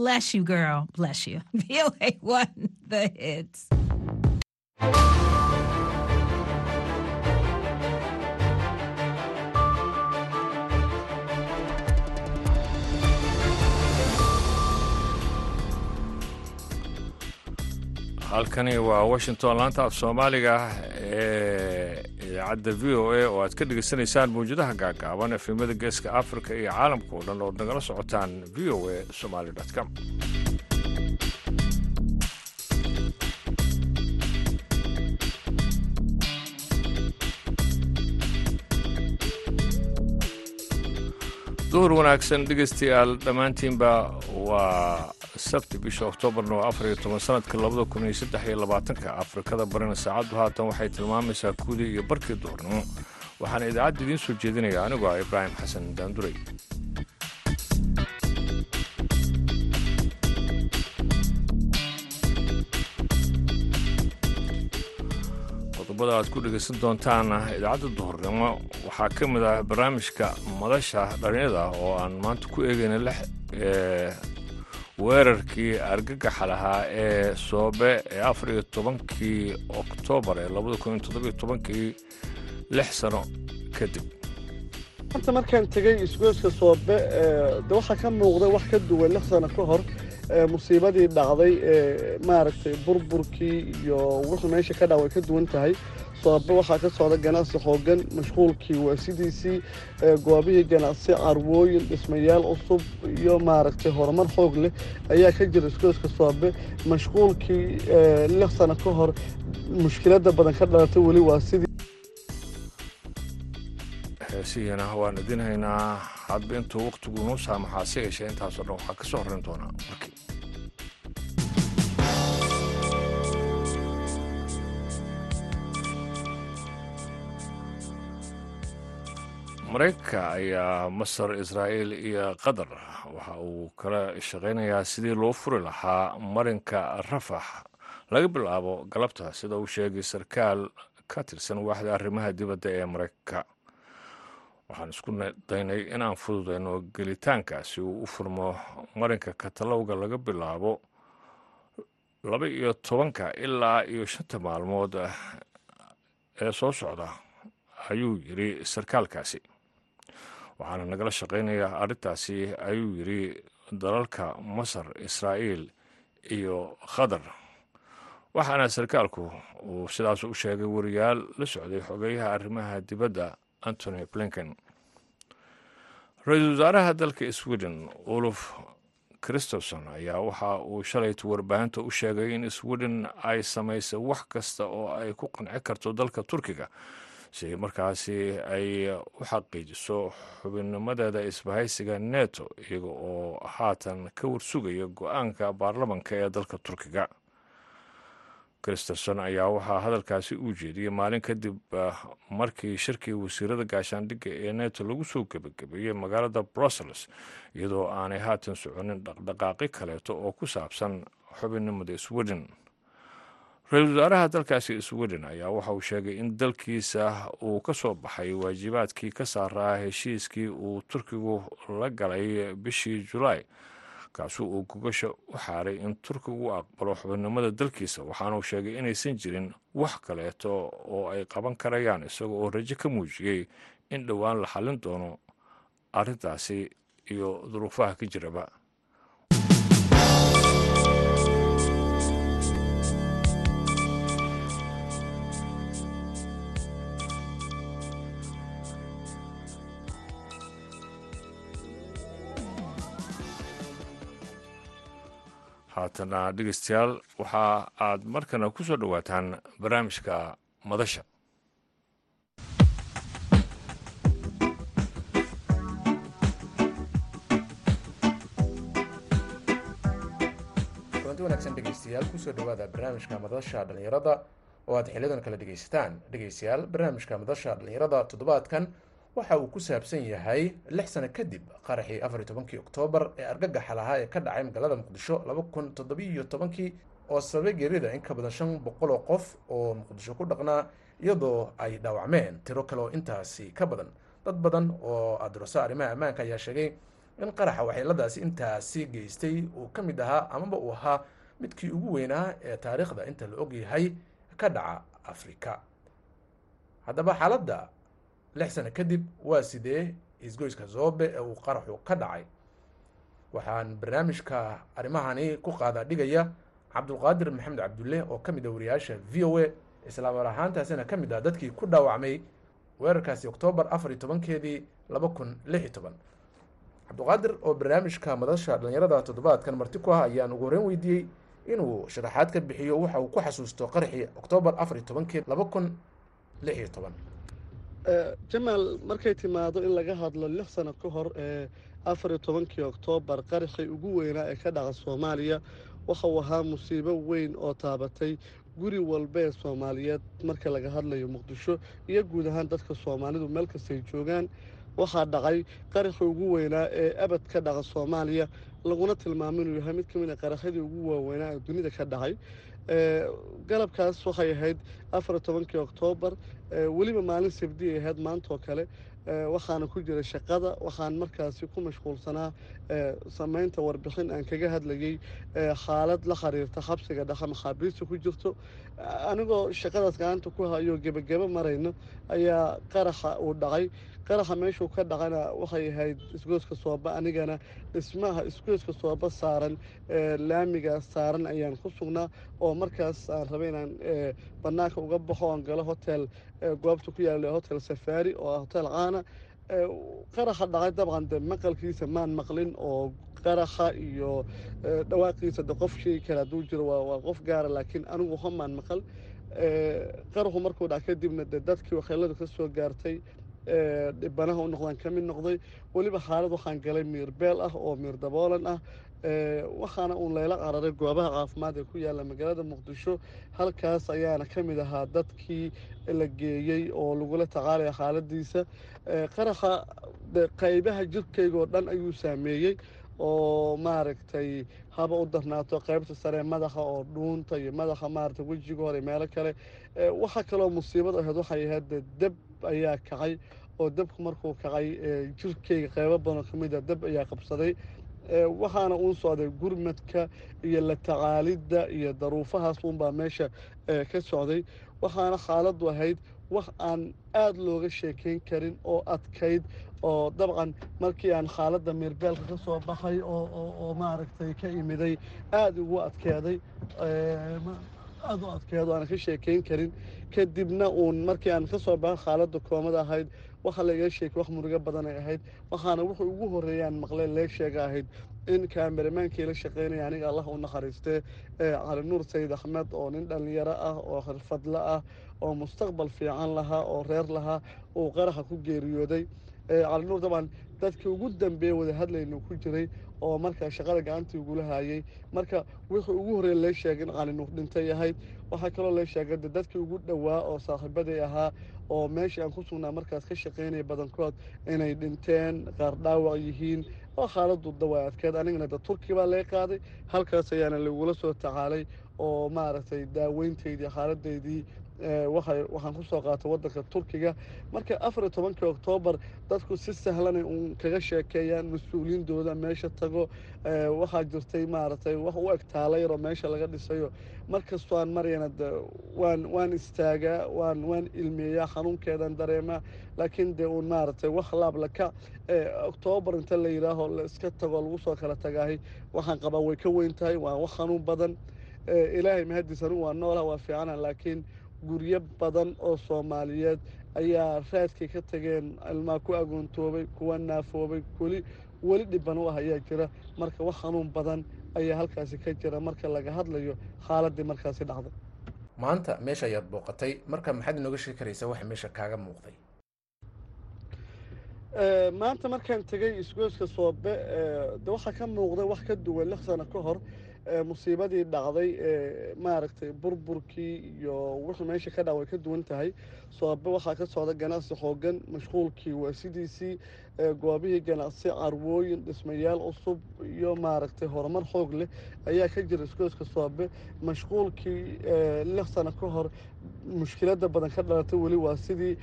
Bless you, girl. Bless you. VOA one, the hits. halkani waa washington laanta af soomaaliga ee idaacadda v o a oo aad ka dhegaysanaysaan mawjadaha gaagaaban efemada geeska africa iyo caalamka oo dhan ood nagala socotaan v o a somaali com. Duhur wanaagsan dhegaystayaal dhammaantiinba waa sabti bisha oktoobarna waa afar iyo toban sanadka labada kun iyo saddex iyo labaatanka afrikada barina saacaddu haatan waxay tilmaamaysaa kuudii iyo barkii duhurnimo waxaana idaacadda idiin soo jeedinaya anigu ah ibraahim xasan daanduray. Qodobada aad ku dhegaysan doontaan idaacadda duhurnimo waxaa ka mid ah barnaamijka madasha dhalinyada oo aan maanta ku eegayna weerarkii argagaxa lahaa ee soobe ee afar iyo tobankii oktoobar ee labada kun iyo toddobiyo tobankii lix sano kadib. Horta markaan tegey isgoyska soobe de waxaa ka muuqday wax ka duwan lix sano ka hor musiibadii dhacday ee maaragtay burburkii iyo wuxuu meesha ka dhac way ka duwan tahay soobe waxaa ka socda ganacsi xoogan mashquulkii waa sidiisii goobihii ganacsi carwooyin dhismayaal cusub iyo maaragtay horumar xoog leh ayaa ka jira isgoyska soobe mashquulkii lix sano ka hor mushkiladda badan ka dhalatay weli waa sidii heesihiina waan idin hadba intuu wakhtigu nuu saamaxaa si yeeshee intaasoo dhan waxaa ka soo horrayn doonaa. markii maraykanka ayaa masar israa'iil iyo qatar. Waxa uu kala shaqaynayaa sidii loo furi lahaa marinka rafax. Laga bilaabo galabta sida uu sheegay sarkaal ka tirsan waaxda arrimaha dibadda ee maraykanka. Waxaan isku daynay inaan fududayno gelitaanka si uu u furmo marinka katalowga laga bilaabo laba iyo tobanka ilaa iyo shanta maalmood ee soo socda ayuu yidhi sarkaalkaasi waxaana nagala shaqaynayaa arrintaasi ayuu yidhi dalalka masar israa'iil iyo qatar waxaana sarkaalku uu sidaas u sheegay wariyaal la socday xogeyaha arrimaha dibadda antony blinken. Ra'iisul wasaaraha dalka sweden oluf christopson ayaa waxa uu shalayt warbaahinta u sheegay in sweden ay samaysay wax kasta oo ay ku qanci karto dalka turkiga si markaasi ay u xaqiijiso xubinnimadeeda isbahaysiga neto iyaga oo haatan ka warsugaya go'aanka baarlamanka ee dalka turkiga. Christerson ayaa waxaa hadalkaasi u jeediyey maalin kadib markii shirkii wasiirada gaashaandhigga ee neto lagu soo gebagabeeyey magaalada brussels iyadoo aanay haatan soconin dhaqdhaqaaqi kaleeto oo ku saabsan xubinnimada sweden ra'iisul wasaaraha dalkaasi sweden ayaa waxa uu sheegay in dalkiisa uu ka soo baxay waajibaadkii ka saaraa heshiiskii uu turkigu la galay bishii julaay kaasuu uu gogasha u xaaray in turkigu u aqbalo xubinnimada dalkiisa. Waxaanuu sheegay inaysan jirin wax kaleeto oo ay qaban karayaan isaga oo rajo ka muujiyey in dhowaan la xallin doono arrintaasi iyo duruufaha ka jiraba haatana dhegeystayaal waxa aad markana ku soo dhowaataan barnaamijka madasha. Kulanti wanaagsan dhegeystayaal ku soo dhawaada barnaamijka madasha dhallinyarada oo aad xiliyadan kala dhegeysataan dhegeystayaal barnaamijka madasha dhallinyarada toddobaadkan waxa uu ku saabsan yahay lix sano kadib qaraxii afar iyo tobankii oktoobar ee argagaxa lahaa ee ka dhacay magaalada muqdisho laba kun toddobiiyo tobankii oo sababay geerida in ka badan shan boqol oo qof oo muqdisho ku dhaqnaa iyadoo ay dhaawacmeen. Tiro kale oo intaasi ka badan dad badan oo adirasa arrimaha ammaanka ayaa sheegay in qaraxa waxyeeladaasi intaasi geystay uu ka mid ahaa amaba uu ahaa midkii ugu weynaa ee taariikhda inta la og yahay ka dhaca afrika. Haddaba xaaladda lix sano kadib waa sidee isgoyska zoobe ee uu qaraxu ka dhacay? Waxaan barnaamijka arrimahani ku qaada dhigaya cabdulqaadir maxamed cabdulle oo ka mid ah wariyaasha v o a islaamar ahaantaasina ka mid ah dadkii ku dhaawacmay weerarkaasi oktoobar afar iyo tobankeedii laba kun lix iyo toban. Cabdulqaadir oo barnaamijka madasha dhalinyarada toddobaadkan marti ku ah ayaan ugu horreyn weydiiyey inuu sharaxaad ka bixiyo waxa uu ku xasuusto qaraxii oktoobar afar iyo tobankeed laba kun lix iyo toban jamaal markay timaado in laga hadlo lix sano ka hor ee afar iyo tobankii oktoobar qaraxii ugu weynaa ee ka dhaca soomaaliya waxa uu ahaa musiibo weyn oo taabatay guri walba ee soomaaliyeed marka laga hadlayo muqdisho iyo guud ahaan dadka soomaalidu meel kastay joogaan. Waxaa dhacay qaraxii ugu weynaa ee abad ka dhaca soomaaliya laguna tilmaamo inuu yahay mid ka mid a qaraxyadii ugu waaweynaa ee dunida ka dhacay galabkaas waxay ahayd afar tobankii oktoobar weliba maalin sabdi ay ahayd maantaoo kale waxaana ku jira shaqada waxaan markaasi ku mashquulsanaa samaynta warbixin aan kaga hadlayay xaalad la xiriirta xabsiga dhexe maxaabiista ku jirto. Anigoo shaqadaas gacanta ku hayo gebagebo marayno ayaa qaraxa uu dhacay qaraxa meeshuu ka dhacana waxay ahayd isgooska sooba anigana dhismaha isgooska sooba saaran laamiga saaran ayaan ku sugnaa oo markaas aan rabay inaan banaanka uga baxo oon galo hotel goobta ku yaalla hotel safari oo ah hotel caana. Qaraxa dhacay dabcan de maqalkiisa maan maqlin oo qaraxa iyo dhawaaqiisa de qof sheegi kara hadduu jiro waa qof gaara laakiin anigu homaan maqal. Qaraxu markuu dhac kadibna de dadkii waxyeelada ka soo gaartay dhibanaha u noqdaan ka mid noqday. Weliba xaalad waxaan galay miir beel ah oo miir daboolan ah waxaana uun layla cararay goobaha caafimaad ee ku yaalla magaalada muqdisho. Halkaas ayaana ka mid ahaa dadkii la geeyey oo lagula tacaalaya xaaladiisa. Qaraxa qaybaha jirkayga oo dhan ayuu saameeyey oo maaragtay haba u darnaato qaybta sare madaxa oo dhuunta iyo madaxa maaragtay wejiga hore meelo kale. Waxaa kaloo musiibad ahayd waxay ahayd deb ayaa kacay oo debku markuu kacay jirkayga qaybo badan ka mid a deb ayaa qabsaday. Waxaana uun socday gurmadka iyo la tacaalidda iyo daruufahaas uunbaa meesha ka socday. Waxaana xaaladdu ahayd wax aan aada looga sheekayn karin oo adkayd oo dabcan markii aan xaaladda miirbeelka ka soo baxay oo maaragtay ka imiday aada ugu adkeeday aada u adkeedo aanan ka sheekayn karin. Kadibna uun markii aan ka soo baxay xaaladda koomada ahayd waxa laiga sheekay wax murugo badan ay ahayd. Waxaana wuxuu ugu horreeyaan maqle lee sheega ahayd in kaameramaankii la shaqaynaya aniga allah u naxariistee cali nuur sayid axmed oo nin dhallinyaro ah oo xirfadle ah oo mustaqbal fiican lahaa oo reer lahaa uu qaraxa ku geeriyooday. Cali nuur dabcan dadkii ugu dambeeya wada hadlaynu ku jiray oo markaa shaqada gacantii ugula haayay marka wixii ugu horreeya lee sheegay in cali nuur dhintay ahayd waxaa kaloo lee sheegay de dadkii ugu dhowaa oo saaxiibaday ahaa oo meeshii aan ku sugnaa markaas ka shaqaynaya badankood inay dhinteen qaar dhaawac yihiin oo xaaladdu dawaa adkeed. Anigana de turki baa lee qaaday halkaas ayaana lagula soo tacaalay oo maaragtay daaweynteydii xaaladaydii waxaan ku soo qaatay waddanka turkiga. Marka afar iyo tobankii oktoobar dadku si sahlanay uun kaga sheekeeyaan mas'uuliyiindooda meesha tago. Waxaa jirtay maaragtay wax u eg taalayaroo meesha laga dhisayo. Markastoo aan marayana de waan waan istaagaa waan waan ilmeeyaa xanuunkeedan dareemaa laakiin dee uun maaragtay wax laablaka oktoobar inta la yidhaaho la tago lagu soo kala tagaahay. Waxaan qabaa way ka weyn tahay waa wax xanuun badan. Ilaahay mahadiis anigu waa noolah waa fiicana laakiin guryo badan oo soomaaliyeed ayaa raadkay ka tageen ilmaa ku agoontoobay kuwa naafoobay weli weli dhiban u ah ayaa jira. Marka wax xanuun badan ayaa halkaasi ka jira marka laga hadlayo xaaladdii markaasi dhacday. Maanta meesha ayaad booqatay marka maxaad inooga sheegi karaysaa waxa meesha kaaga muuqday? Maanta markaan tegey isgooska soobe de waxaa ka muuqday wax ka duwan lix sano ka hor musiibadii dhacday maaragtay burburkii iyo wixii meesha ka dhac way ka duwan tahay. Soobe waxaa ka socda ganacsi xoogan mashquulkii waa sidiisii goobihii ganacsi carwooyin dhismayaal cusub iyo maaragtay horumar xoog leh ayaa ka jira isgooska soobe mashquulkii lix sano ka hor mushkilada badan ka dhalatay weli waa sidii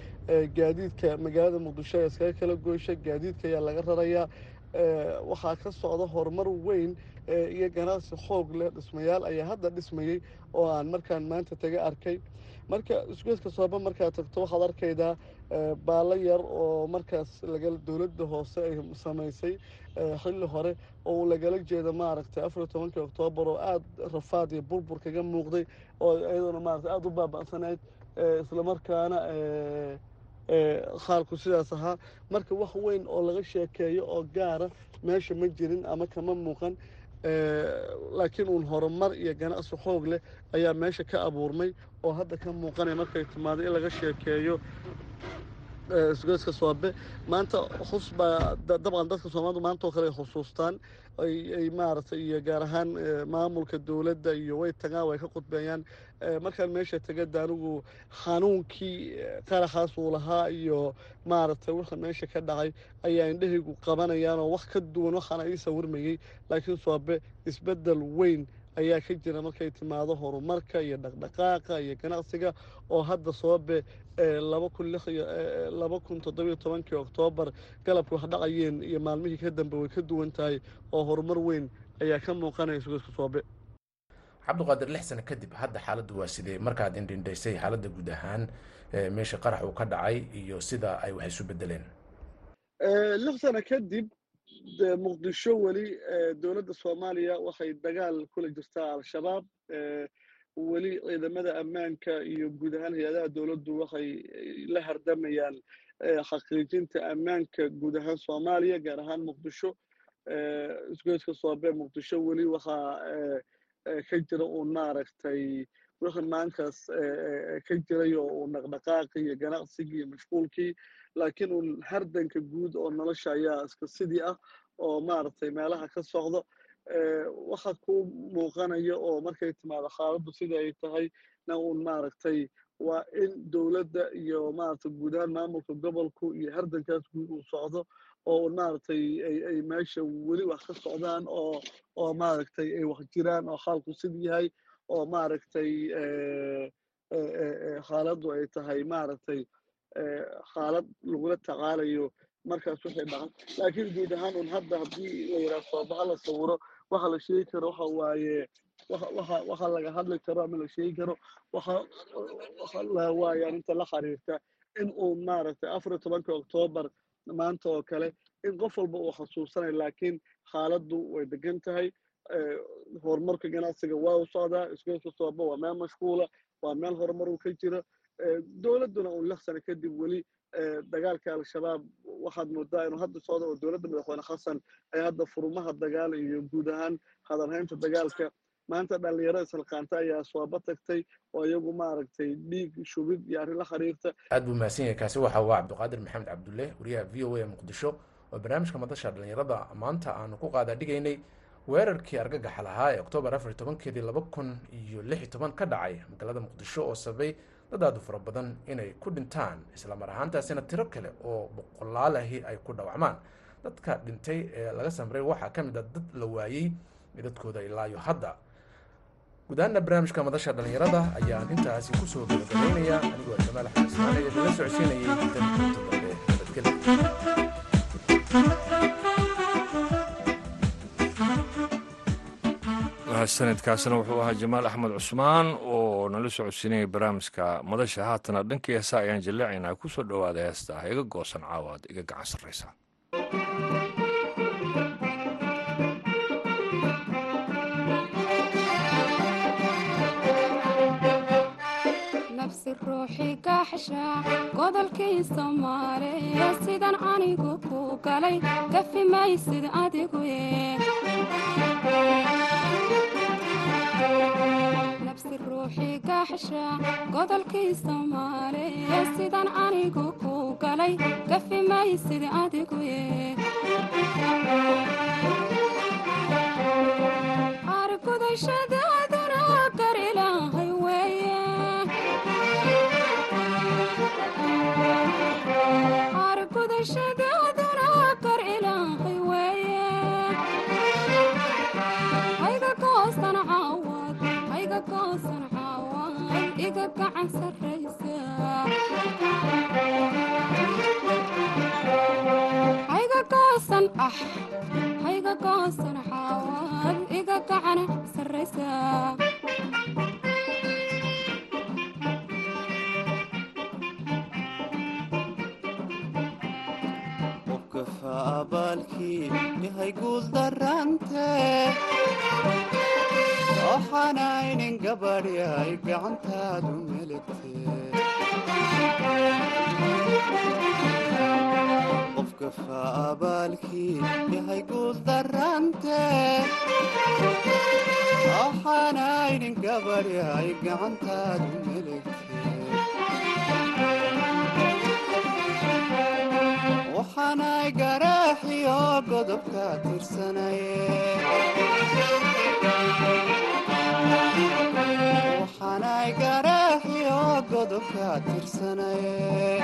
gaadiidka magaalada muqdisho ee iskaga kala goysha gaadiidka ayaa laga rarayaa waxaa ka socda horumar weyn iyo ganacsi xoog leh dhismayaal ayaa hadda dhismayey oo aan markaan maanta taga arkay. Marka isgoyska sooba markaad tagto waxaad arkaydaa baallo yar oo markaas laga dowladda hoose ay samaysay xilli hore oo lagala jeedo maaragtay afar iyo tobankii oktoobar oo aada rafaad iyo burbur kaga muuqday oo iyaduna maaragtay aada u baaba'sanayd islamarkaana xaalku sidaas ahaa. Marka wax weyn oo laga sheekeeyo oo gaara meesha ma jirin ama kama muuqan laakiin uun horumar iyo ganacsi xoog leh ayaa meesha ka abuurmay oo hadda ka muuqanaya markay timaado in laga sheekeeyo isgoyska soobe maanta xus baa dabcan dadka soomaalida maanta oo kale ay xusuustaan ay maaragtay iyo gaar ahaan maamulka dowladda iyo way tagaan way ka qudbeeyaan markaan meesha tegada anigu xanuunkii qaraxaas uu lahaa iyo maaragtay wixii meesha ka dhacay ayaa indhahaygu qabanayaan oo wax ka duwan waxaana ii sawirmayey laakiin soobe isbeddel weyn ayaa ka jira markay timaado horumarka iyo dhaqdhaqaaqa iyo ganacsiga oo hadda soobe laba kun laba kun toddobiyo tobankii oktoobar galabka wax dhacayeen iyo maalmihii ka dambe way ka duwan tahay oo horumar weyn ayaa ka muuqanaya sugaska soobe. Cabdiqaadir lix sano kadib hadda xaaladdu waa sidee? Markaad indhindhaysay xaaladda guud ahaan meesha qarax uu ka dhacay iyo sida ay wax isu bedeleen lix sano kadib muqdisho weli dowladda soomaaliya waxay dagaal kula jirtaa al-shabaab weli ciidamada ammaanka iyo guud ahaan hay'adaha dowladdu waxay la hardamayaan xaqiijinta ammaanka guud ahaan soomaaliya gaar ahaan muqdisho isgoyska soobe muqdisho weli waxaa ka jira uun maaragtay wixii maankaas ka jiray oo uu dhaqdhaqaaqi iyo ganacsigii iyo mashquulkii laakiin uun hardanka guud oo nolosha ayaa iska sidii ah oo maaragtay meelaha ka socdo waxa ku muuqanaya oo markay timaado xaaladdu sida ay tahay na uun maaragtay waa in dowladda iyo maaragtay guud ahaan maamulka gobolku iyo hardankaas guud uu socdo oo un maaragtay ay meesha weli wax ka socdaan oo oo maaragtay ay wax jiraan oo xaalku sid yahay oo maaragtay xaaladdu ay tahay maaragtay xaalad lagula tacaalayo markaas waxay dhacan laakiin guud ahaan un hadda haddii la yidhaha soobaha la sawiro waxa la sheegi karo waxa waaye waxa laga hadli karo ama la sheegi karo waxa waxa la xiriirta in uu maaragtay afar iyo tobanka oktoobar maanta oo kale in qof walba uu xasuusanayo. Laakiin xaaladdu way degan tahay horumarka ganacsiga waa u socdaa isgoyska sooba waa meel mashquula waa meel horumar uu ka jiro dowladduna uun lix sano kadib weli dagaalka al-shabaab waxaad moodaa inuu hadda socdo oo dowladda madaxweyne xasan ay hadda furumaha dagaal iyo guud ahaan hadalhaynta dagaalka. Maanta dhalinyaro isalqaanta ayaa sooba tagtay oo iyagu maaragtay dhiig shubid iyo arrin la xiriirta. Aad buu mahadsan yahay. Kaasi waxa waa cabdiqaadir maxamed cabdulle wariyaha v o a muqdisho oo barnaamijka madasha dhalinyarada maanta aanu ku qaada dhigaynay weerarkii argagaxa lahaa ee oktoobar afar tobankeedii laba kun iyo lix iyo toban ka dhacay magaalada muqdisho oo sababay dad aadu fara badan inay ku dhintaan islamar ahaantaasina tiro kale oo boqolaalahi ay ku dhawacmaan. Dadka dhintay ee laga samray waxaa ka mid a dad la waayey midadkooda ilaayo hadda. Guud barnaamijka madasha dhalinyarada ayaan intaasi ku soo gabagabaynayaa anigoo jamaal axmed ismaan ee dala socodsiinayay dambe nabadgelya sanadkaasina wuxuu ahaa jamaal axmed cusmaan oo nala socodsiinayay barnaamijka madasha. Haatana dhankii heesa ayaan jaleecaynaa ku soo dhowaada heesta. Ah iga goosan caawaad iga gacan sarraysa nafsi ruuxi gaxsha godolkii soomaaliya sidan anigu ku galay gafi maysid adigu waxaanaynin gabadh yahay gacantaadu qofkafa abaalkii yahay guul darante waxaanaynin gabadh yahay gacantaadu meligte waxaanay garaaxiyo godobka tirsanaye godobka tirsanaye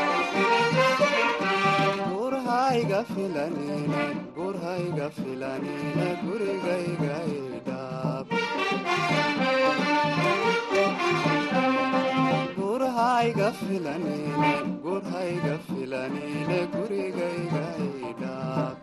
gurhayga filanine gurhayga filanine gurigayga idhaab gurhayga filanine gurigayga idhaab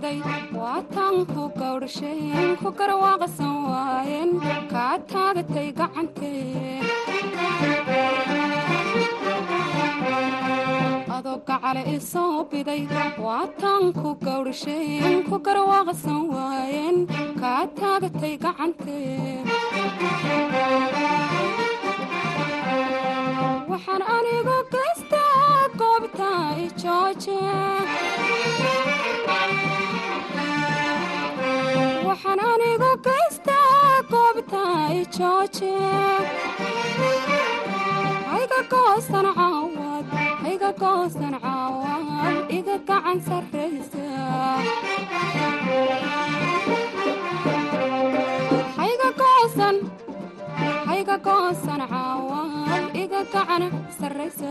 biday waataan ku gawdhasheen ku garwaaqsan waayeen kaa taagatay gacantee adoo gacal isoo biday waataan ku gawdhasheen ku garwaaqsan waayeen kaa taagatay gacantee waxaan anigu gaystaa goobta waxaan anigu gaystaa goobta ijooje hayga goosan caawad hayga goosan caawad iga gacan sarraysa hayga goosan hayga goosan caawad iga gacan sarraysa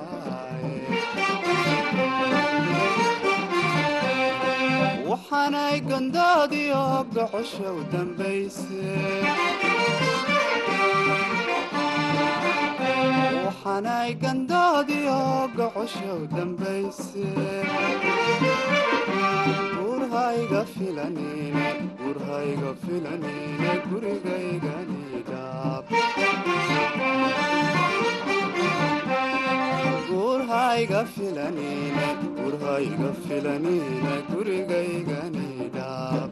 waxaanay dambayse waxaanay gandoodiyo gocoshow dambayse gurhayga filanine gurhayga filanine gurigayganidhaab gurhayga filanine gurhayga filanine gurigayganidhaab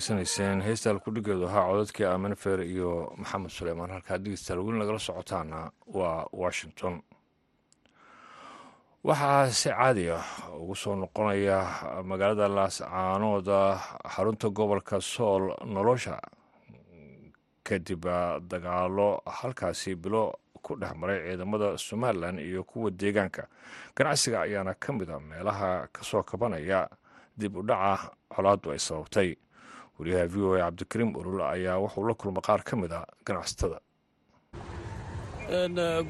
dhegeysanayseen heystal kudhigeedu ahaa codadkii aamin feer iyo maxamed suleymaan halkaa dhegeystaal weli nagala socotaana waa washington. Waxaa si caadi ah ugu soo noqonaya magaalada laascaanooda xarunta gobolka sool nolosha. Kadib dagaalo halkaasi bilo ku dhex maray ciidamada somalilan iyo kuwa deegaanka. Ganacsiga ayaana ka mid a meelaha ka soo kabanaya. Dib u dhaca colaaddu ay sababtay wariyaha v o a cabdikariim urul ayaa wuxuu la kulma qaar ka mid a ganacsatada.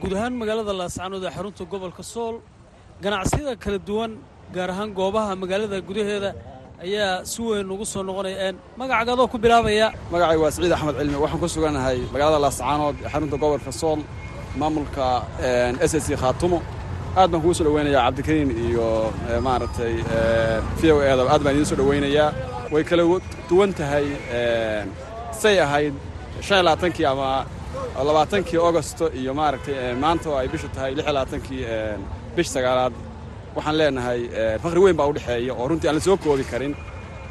Guud ahaan magaalada laascaanood ee xarunta gobolka sool ganacsiyada kala duwan gaar ahaan goobaha magaalada gudaheeda ayaa si weyn ugu soo noqonaya. Magacagaadoo ku bilaabaya. Magacay waa siciid axmed cilmi. Waxaan ku suganahay magaalada laascaanood ee xarunta gobolka sool maamulka s s c khaatumo. Aad baan kugu soo dhoweynayaa cabdikariin iyo maaragtay v o eeda aad baan idiin soo dhoweynayaa way kala duwan tahay say ahayd labaatankii ama labaatankii augosto iyo maaragtay maanta oo ay bishu tahay iyo labaatankii bish sagaalaad waxaan leenahay fakri weyn baa u dhexeeya oo runtii aan la soo koobi karin.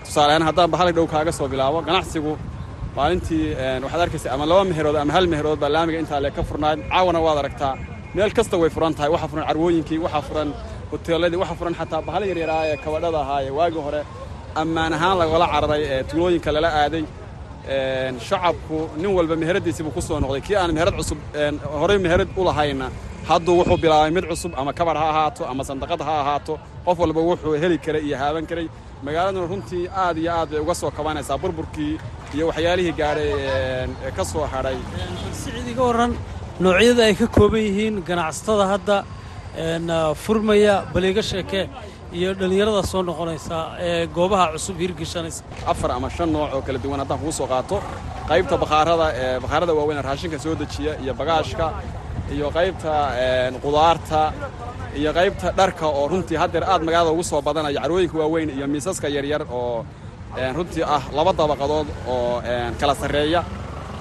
Tusaalehaan haddaan baxalig dhow kaaga soo bilaabo ganacsigu maalintii waxaad arkaysa ama laba meherood ama hal meherood baa laamiga intaa lee ka furnayd. Caawana waad aragtaa meel kasta way furan tahay waxaa furan carwooyinkii waxaa furan hoteeladii waxaa furan xataa bahal yaryaraa ee kabadhada ahaa ee waagii hore ammaan ahaan lagala cararay tuulooyinka lala aaday shacabku nin walba meheradiisiibuu ku soo noqday. Kii aan meherad cusub horey meherad u lahayna hadduu wuxuu bilaabay mid cusub ama kabar ha ahaato ama sandaqad ha ahaato qof walba wuxuu heli karay iyo haaban karay. Magaaladuna runtii aad iyo aad bay uga soo kabanaysaa burburkii iyo waxyaalihii gaadhay ka soo hadhay. Sicid iga warran noocyada ay ka kooban yihiin ganacsatada hadda furmaya baliiga sheeke iyo dhallinyarada soo noqonaysa ee goobaha cusub hirgeshanaysa afar ama shan nooc oo kala duwan haddaan kugu soo qaato. Qaybta bakhaarada ee bakhaarada waaweyn raashinka soo dejiya iyo bagaashka iyo qaybta qudaarta iyo qaybta dharka oo runtii haddeer aad magaalada ugu soo badanaya. Carwooyinka waaweyn iyo miisaska yaryar oo runtii ah laba dabaqadood oo kala sarreeya.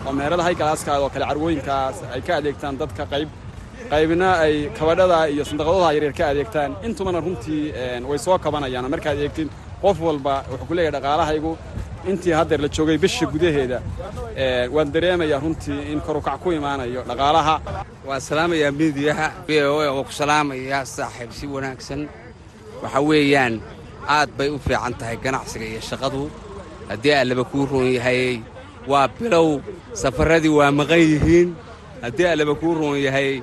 Oo meherada haygalaaskaada oo kale carwooyinkaas ay ka adeegtaan dadka qayb qaybna ay kabadhada iyo sandaqadoodaha yaryar ka adeegtaan. Intumana runtii way soo kabanayaan markaad eegtid qof walba wuxuu ku leeyahay dhaqaalahaygu. Intii haddeer la joogay bisha gudaheeda waan dareemayaa runtii in korukac ku imaanayo dhaqaalaha. Waan salaamayaa miidiyaha v o a oo ku salaamayaa saaxiib si wanaagsan. Waxa weeyaan aad bay u fiican tahay ganacsiga iyo shaqadu. Haddii allaba kuu roon yahay waa bilow. Safarradii waa maqan yihiin. Haddii allaba kuu roon yahay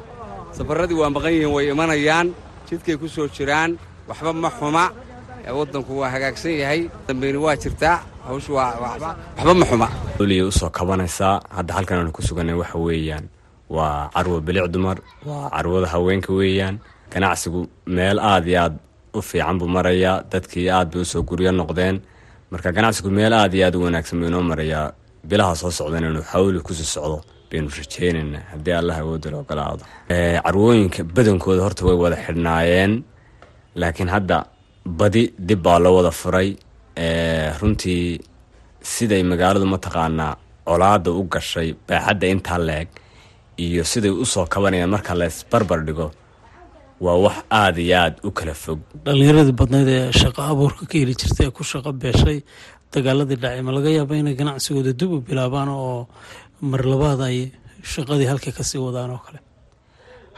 safarradii waa maqan yihiin way imanayaan jidkay ku soo jiraan waxba ma xuma. Waddanku waa hagaagsan yahay dambeyni waa jirtaa hawshu waxba ma xuma. Oliya u soo kabanaysaa hadda halkan aanu ku sugannay waxa weeyaan waa carwo bilic dumar waa carwada haweenka weeyaan. Ganacsigu meel aad iyo aad u fiican buu marayaa dadkii aad bay u soo guryo noqdeen. Marka ganacsigu meel aad iyo aad u wanaagsan buu inoo marayaa bilaha soo socdan inuu xawli ku sii socdo baynu rajeynaynaa haddii allah awoodda la ogolaado carwooyinka badankooda horta way wada xidhnaayeen laakiin hadda badi dib baa loo wada furay. Runtii siday magaaladu mataqaanaa colaada u gashay baaxadda intaa leeg iyo siday u soo kabanayaan marka laysbarbar dhigo waa wax aada iyo aad u kala fog. Dhallinyaradii badnayd ee shaqo abuurka ka heli jirtay ee ku shaqo beeshay dagaaladii dhacay ma laga yaaba inay ganacsigooda dib u bilaabaan oo mar labaad ay shaqadii halka ka sii wadaan oo kale.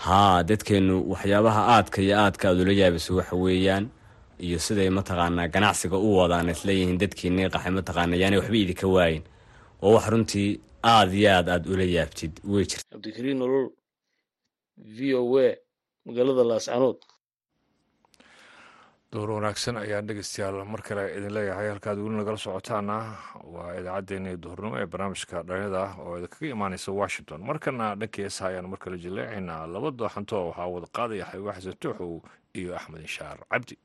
Haa dadkeennu waxyaabaha aadka iyo aadka aad ula yaabayso waxa weeyaan iyo siday mataqaanaa ganacsiga u wadaan isleeyihiin dadkiinii qaxay mataqaana yaanay waxba idinka waayin. Oo wax runtii aada iyo aad aad ula yaabtid wey jirta cabdikariin nolol v o a magaalada laascanood door wanaagsan ayaan dhegeystayaal mar kale idin leeyahay halkaad weli nagala socotaana waa idaacaddeenii duhurnimo ee barnaamijka dhalinyada ah oo idinkaga imaaneysa washington. Markana dhankii heesaha ayaan mar kale jilleecaynaa. Laba dooxanto waxaa wada qaadaya xaywa xasan tuuxow iyo axmed inshaar. Cabdi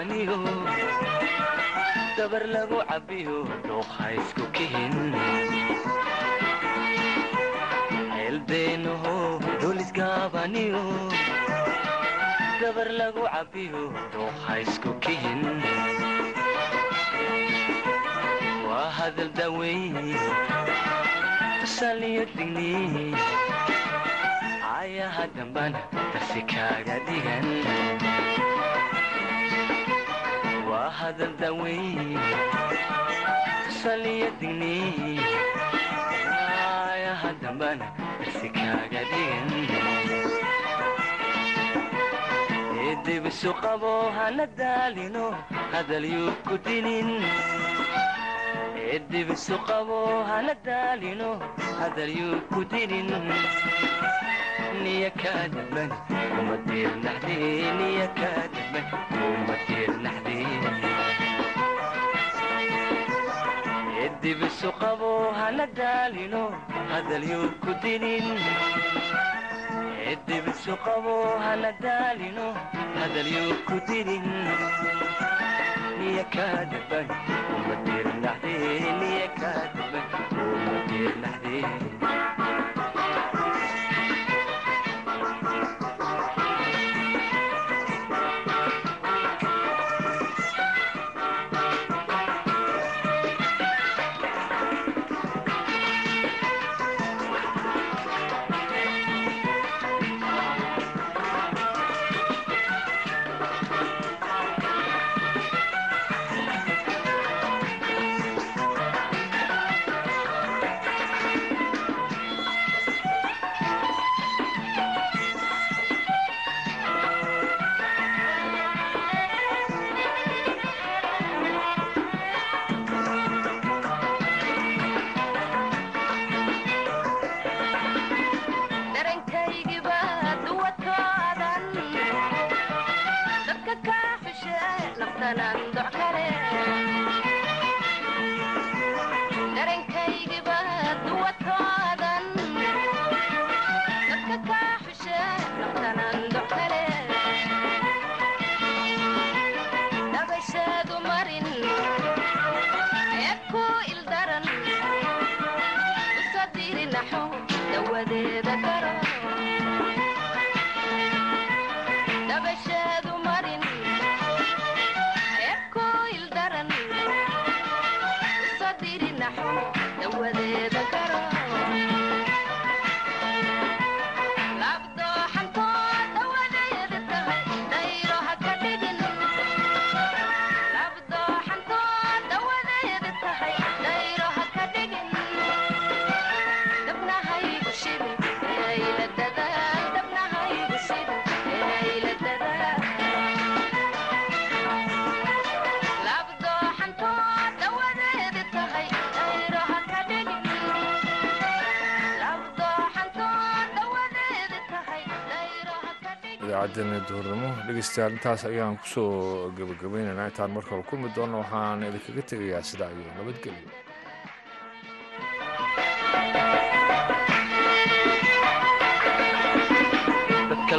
dulisgaabaniyo dabar lagu cabbiyo dhuuqa isku kihin ceeldeenaho dulisgaabaniyo dabar lagu cabbiyo dhuuqa isku kihin waa hadal daweyn tusaliyo digni ayaha dambana darsi kaaga dhigan waa hadal daweyn tusaliyo digni ayaha dambana darsi kaaga dhigan eedibisu qabo hana daalino hadal yuu ku dinin eedibisu qabo hana daalino hadal yuu ku dinin niya kaadaban kuma diirnaxde niya kaadaban eedibisu qabo hana daalino hadal yuu ku dinin. Eedibisu qabo hana daalino hadal yuu ku dinin. Niya kaadaban kuma diirnaxde niya kaadaban diirnaxde idaacaddeena duhurnimo dhegeystayaal intaas ayaan ku soo gebagabaynaynaa intaan mar kale kulmi doonno waxaan idinkaga tegayaa sidaa iyo nabadgelyo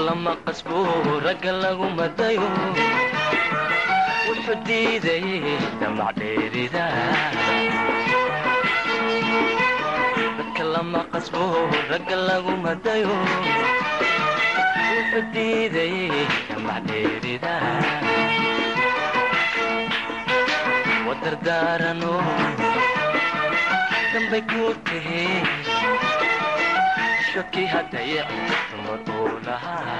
lama qasbo ragga lagu madayo wuxuu diidayay damac dheerida. Dadka lama qasbo ragga lagu madayo wadardaarano dambay ku tahee shaki haddaye dumar uu lahaa